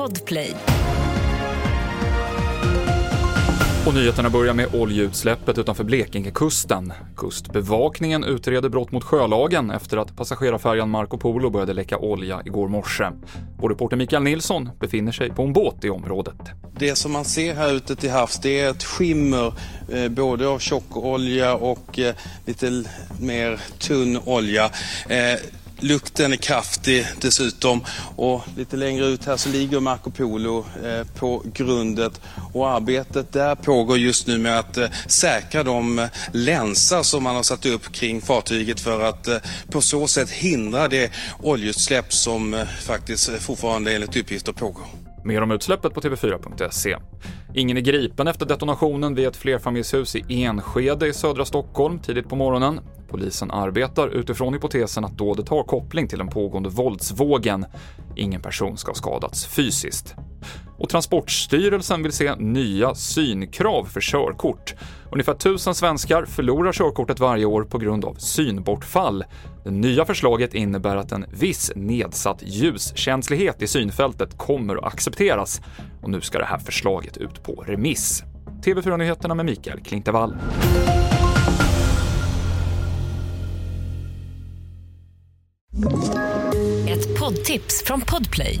Podplay. Och nyheterna börjar med oljeutsläppet utanför Blekingekusten. Kustbevakningen utreder brott mot sjölagen efter att passagerarfärjan Marco Polo började läcka olja igår morse. Vår reporter Mikael Nilsson befinner sig på en båt i området. Det som man ser här ute till havs det är ett skimmer eh, både av tjockolja och eh, lite mer tunn olja. Eh, Lukten är kraftig dessutom och lite längre ut här så ligger Marco Polo eh, på grundet och arbetet där pågår just nu med att eh, säkra de eh, länsar som man har satt upp kring fartyget för att eh, på så sätt hindra det oljeutsläpp som eh, faktiskt fortfarande enligt uppgifter pågår. Mer om utsläppet på tv4.se. Ingen är gripen efter detonationen vid ett flerfamiljshus i Enskede i södra Stockholm tidigt på morgonen. Polisen arbetar utifrån hypotesen att dådet har koppling till den pågående våldsvågen. Ingen person ska ha skadats fysiskt. Och Transportstyrelsen vill se nya synkrav för körkort. Ungefär tusen svenskar förlorar körkortet varje år på grund av synbortfall. Det nya förslaget innebär att en viss nedsatt ljuskänslighet i synfältet kommer att accepteras. Och nu ska det här förslaget ut på remiss. TV4-nyheterna med Mikael Klintevall. Ett poddtips från Podplay.